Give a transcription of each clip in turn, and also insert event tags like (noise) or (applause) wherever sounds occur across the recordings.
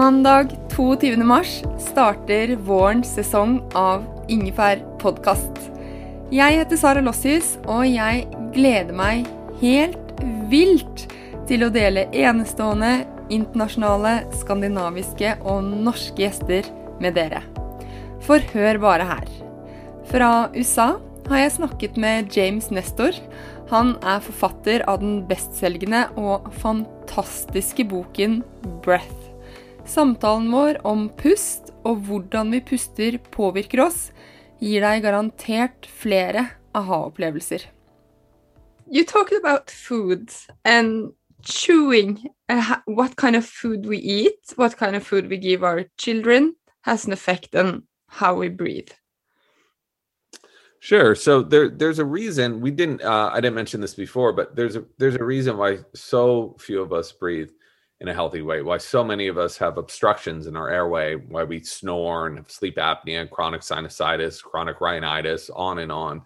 Mandag 22. mars starter vårens sesong av Ingefær podkast. Jeg heter Sara Lossius, og jeg gleder meg helt vilt til å dele enestående, internasjonale, skandinaviske og norske gjester med dere. For hør bare her. Fra USA har jeg snakket med James Nestor. Han er forfatter av den bestselgende og fantastiske boken 'Breath'. Samtalen vår om pust og hvordan vi puster påvirker oss, gir deg garantert flere aha-opplevelser. You talked about food and chewing. Uh, what kind of food we eat, what kind of food we give our children, has an effect on how we breathe. Sure. So there, there's a reason we didn't. Uh, I didn't mention this before, but there's a there's a reason why so few of us breathe in a healthy way. Why so many of us have obstructions in our airway. Why we snore and have sleep apnea, chronic sinusitis, chronic rhinitis, on and on.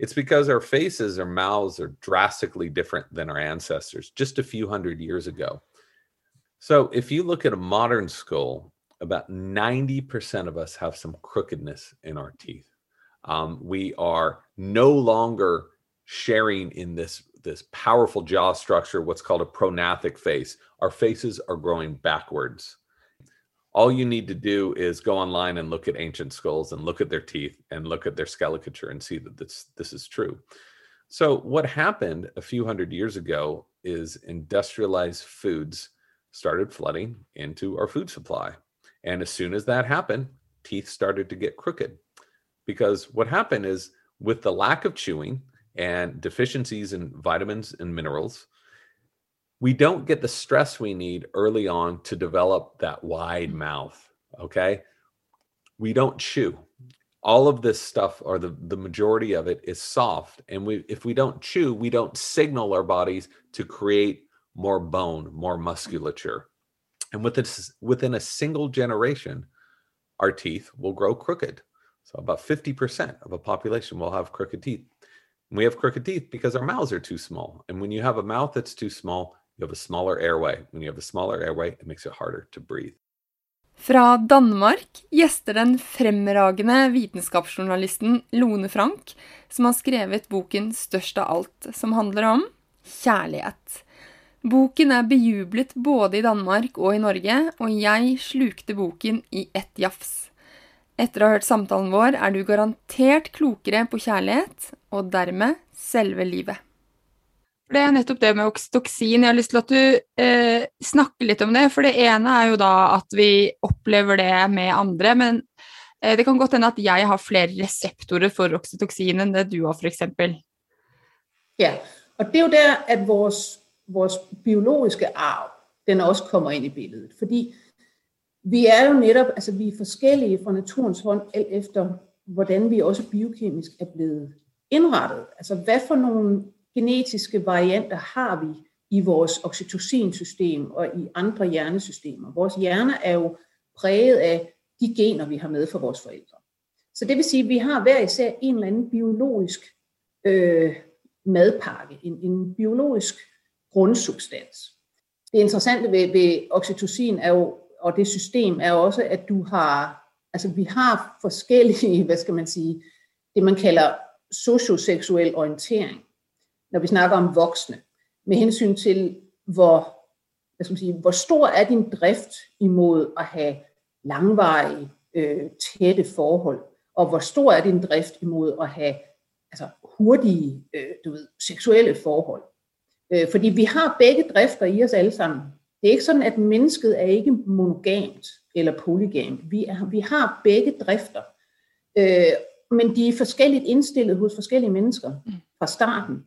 It's because our faces or mouths are drastically different than our ancestors just a few hundred years ago. So if you look at a modern skull, about 90% of us have some crookedness in our teeth. Um, we are no longer sharing in this this powerful jaw structure, what's called a prognathic face. Our faces are growing backwards. All you need to do is go online and look at ancient skulls and look at their teeth and look at their skeleton and see that this this is true. So what happened a few hundred years ago is industrialized foods started flooding into our food supply. And as soon as that happened, teeth started to get crooked because what happened is with the lack of chewing and deficiencies in vitamins and minerals, we don't get the stress we need early on to develop that wide mouth. Okay. We don't chew. All of this stuff, or the, the majority of it, is soft. And we, if we don't chew, we don't signal our bodies to create more bone, more musculature. And with this, within a single generation, our teeth will grow crooked. So about 50% of a population will have crooked teeth. We have crooked teeth because our mouths are too small. And when you have a mouth that's too small, you have a smaller airway. When you have a smaller airway, it makes it harder to breathe. Fra Danmark gjester den fremragende vitenskapsjournalisten Lone Frank, som har skrevet boken Størst av alt, som handler om kjærlighet. Boken er bejublet både i Danmark og i Norge, og jeg slukte boken i ett jafs. Etter å ha hørt samtalen vår er du garantert klokere på kjærlighet, og dermed selve livet. Det er nettopp det med oksytoksin. Jeg har lyst til at du eh, snakker litt om det. For det ene er jo da at vi opplever det med andre. Men eh, det kan godt hende at jeg har flere reseptorer for oksytoksin enn det du har, f.eks. Ja, og det er jo der at vores, vores biologiske arv den også kommer inn i bildet. Fordi vi er jo netop altså vi er forskjellige fra naturens hånd alt efter hvordan vi også biokemisk er blevet innrettet. Altså hva for noen genetiske varianter har vi i vores oxytocinsystem og i andre hjernesystemer. Vores hjerne er jo præget af de gener, vi har med fra vores forældre. Så det vil sige, at vi har hver især en eller anden biologisk øh, madpakke, en, en biologisk grundsubstans. Det interessante ved, ved oxytocin er jo, og det system er også, at du har, altså vi har forskellige, (laughs) hvad skal man sige, det man kalder socioseksuel orientering når vi snakker om voksne, med hensyn til, hvor, sige, hvor stor er din drift imod at have langvarige, øh, tætte forhold, og hvor stor er din drift imod at have altså, hurtige, øh, du ved, seksuelle forhold. Øh, fordi vi har begge drifter i os alle sammen. Det er ikke sådan, at mennesket er ikke monogamt eller polygamt. Vi, er, vi har begge drifter. Øh, men de er forskelligt indstillet hos forskellige mennesker fra starten.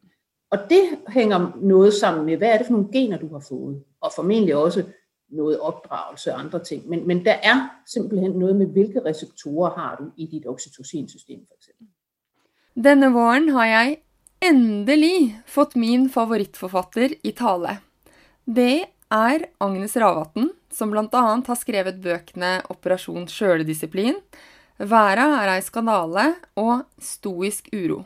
Og det hænger noget sammen med, hvad er det for nogle gener, du har fået, og formentlig også noget opdragelse og andre ting. Men, men der er simpelthen noget med, hvilke reseptorer har du i dit oxytocinsystem, for eksempel. Denne våren har jeg endelig fått min favorittforfatter i tale. Det er Agnes Ravatn, som bl.a. har skrevet bøkene Operasjon sjøledisiplin, Væra er ei skandale og Stoisk uro.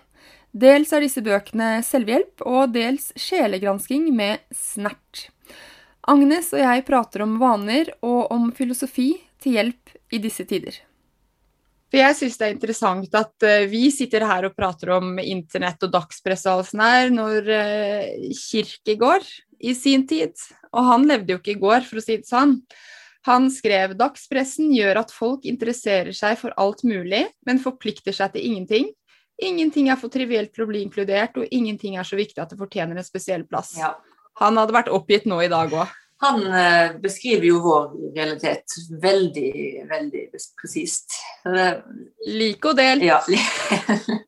Dels er disse bøkene selvhjelp, og dels sjelegransking med snert. Agnes og jeg prater om vaner og om filosofi til hjelp i disse tider. For jeg syns det er interessant at uh, vi sitter her og prater om internett og dagspress og alt sånt her, når uh, Kirkegård i sin tid, og han levde jo ikke i går, for å si det sånn, han skrev dagspressen gjør at folk interesserer seg for alt mulig, men forplikter seg til ingenting. Ingenting er for trivielt til å bli inkludert, og ingenting er så viktig at det fortjener en spesiell plass. Ja. Han hadde vært oppgitt nå i dag òg. Han eh, beskriver jo vår realitet veldig, veldig presist. Lik og del. Ja.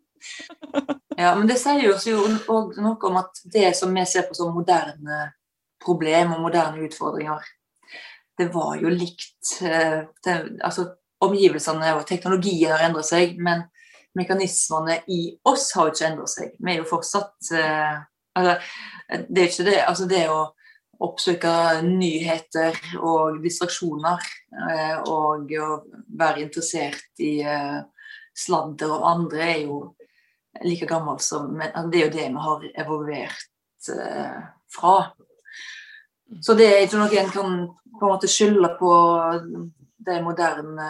(laughs) ja, men det sier jo òg noe om at det som vi ser på som moderne problem og moderne utfordringer, det var jo likt eh, det, Altså omgivelsene og teknologien har endret seg, men mekanismene i oss har jo ikke endret seg. Vi er jo fortsatt eh, altså, Det er ikke det Altså det å oppsøke nyheter og distraksjoner eh, og å være interessert i sladder og andre er jo like gammelt som Men altså, det er jo det vi har evolvert fra. Så det er ikke noe en kan på en måte skylde på de moderne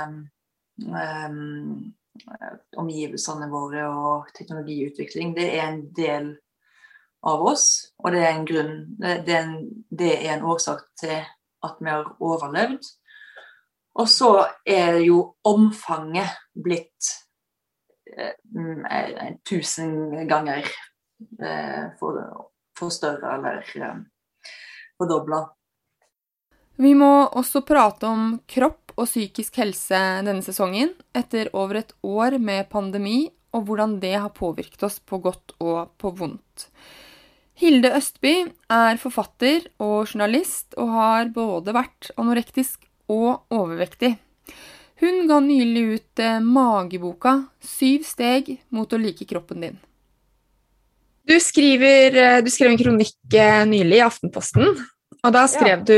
um, omgivelsene våre og teknologiutvikling. Det er en del av oss, og det er en grunn Det, er, en, det er en årsak til at vi har overlevd. Og så er jo omfanget blitt eh, tusen ganger eh, for, for større eller eh, fordobla. Vi må også prate om kropp og psykisk helse denne sesongen, etter over et år med pandemi, og hvordan det har påvirket oss på godt og på vondt. Hilde Østby er forfatter og journalist, og har både vært anorektisk og overvektig. Hun ga nylig ut eh, mageboka 'Syv steg mot å like kroppen din'. Du, skriver, eh, du skrev en kronikk eh, nylig i Aftenposten. Og da skrev du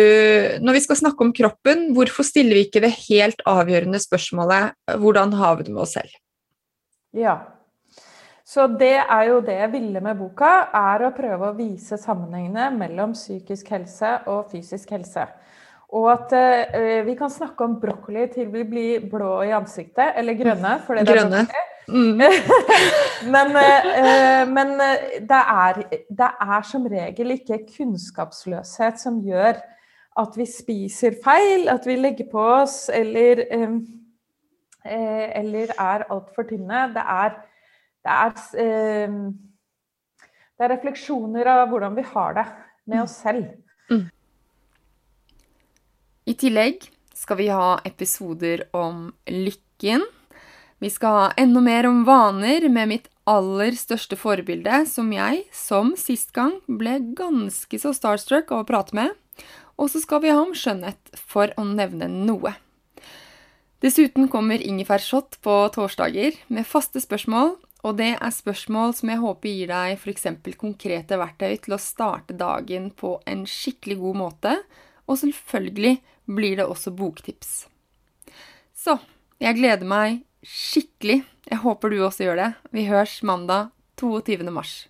når vi skal snakke om kroppen, hvorfor stiller vi ikke det helt avgjørende spørsmålet hvordan har vi det med oss selv? Ja. Så det er jo det jeg ville med boka, er å prøve å vise sammenhengene mellom psykisk helse og fysisk helse. Og at eh, vi kan snakke om brokkoli til vi blir blå i ansiktet, eller grønne. fordi det er Grønne. brokkoli. Mm. (laughs) men eh, men eh, det, er, det er som regel ikke kunnskapsløshet som gjør at vi spiser feil, at vi legger på oss eller, eh, eller er altfor tynne. Det er, det, er, det er refleksjoner av hvordan vi har det med oss selv. I tillegg skal vi ha episoder om lykken. Vi skal ha enda mer om vaner med mitt aller største forbilde, som jeg, som sist gang, ble ganske så starstruck av å prate med. Og så skal vi ha om skjønnhet, for å nevne noe. Dessuten kommer ingefærshot på torsdager med faste spørsmål, og det er spørsmål som jeg håper gir deg f.eks. konkrete verktøy til å starte dagen på en skikkelig god måte, og selvfølgelig blir det også boktips. Så jeg gleder meg skikkelig. Jeg håper du også gjør det. Vi høres mandag 22. mars.